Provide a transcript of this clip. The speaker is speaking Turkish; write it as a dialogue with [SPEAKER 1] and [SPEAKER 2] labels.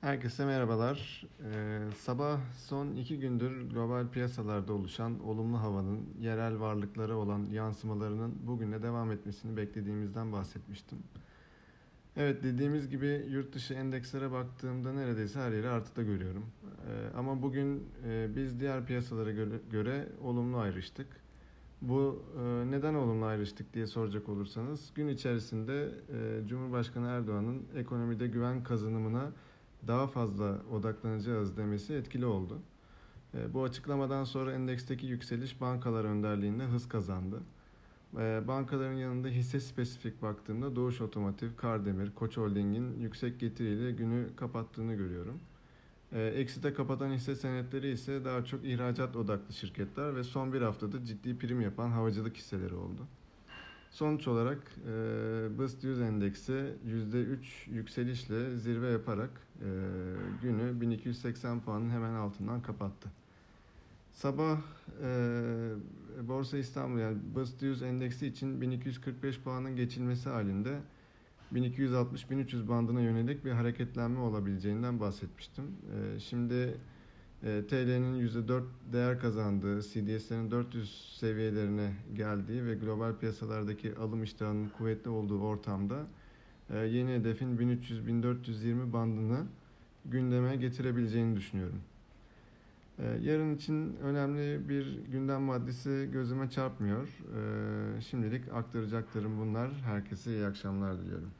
[SPEAKER 1] Herkese merhabalar. Ee, sabah son iki gündür global piyasalarda oluşan olumlu havanın yerel varlıklara olan yansımalarının bugüne devam etmesini beklediğimizden bahsetmiştim. Evet dediğimiz gibi yurt dışı endekslere baktığımda neredeyse her yeri artıda görüyorum. Ee, ama bugün e, biz diğer piyasalara göre, göre olumlu ayrıştık. Bu e, neden olumlu ayrıştık diye soracak olursanız gün içerisinde e, Cumhurbaşkanı Erdoğan'ın ekonomide güven kazanımına daha fazla odaklanacağız demesi etkili oldu. E, bu açıklamadan sonra endeksteki yükseliş bankalar önderliğinde hız kazandı. E, bankaların yanında hisse spesifik baktığımda Doğuş Otomotiv, Kardemir, Koç Holding'in yüksek getiriyle günü kapattığını görüyorum. E, ekside kapatan hisse senetleri ise daha çok ihracat odaklı şirketler ve son bir haftada ciddi prim yapan havacılık hisseleri oldu. Sonuç olarak e, BIST 100 endeksi %3 yükselişle zirve yaparak e, günü 1280 puanın hemen altından kapattı. Sabah e, Borsa İstanbul yani BIST 100 endeksi için 1245 puanın geçilmesi halinde 1260-1300 bandına yönelik bir hareketlenme olabileceğinden bahsetmiştim. E, şimdi e, TL'nin %4 değer kazandığı, CDS'lerin 400 seviyelerine geldiği ve global piyasalardaki alım iştahının kuvvetli olduğu ortamda e, yeni hedefin 1300-1420 bandını gündeme getirebileceğini düşünüyorum. E, yarın için önemli bir gündem maddesi gözüme çarpmıyor. Şimdilik aktaracaklarım bunlar. Herkese iyi akşamlar diliyorum.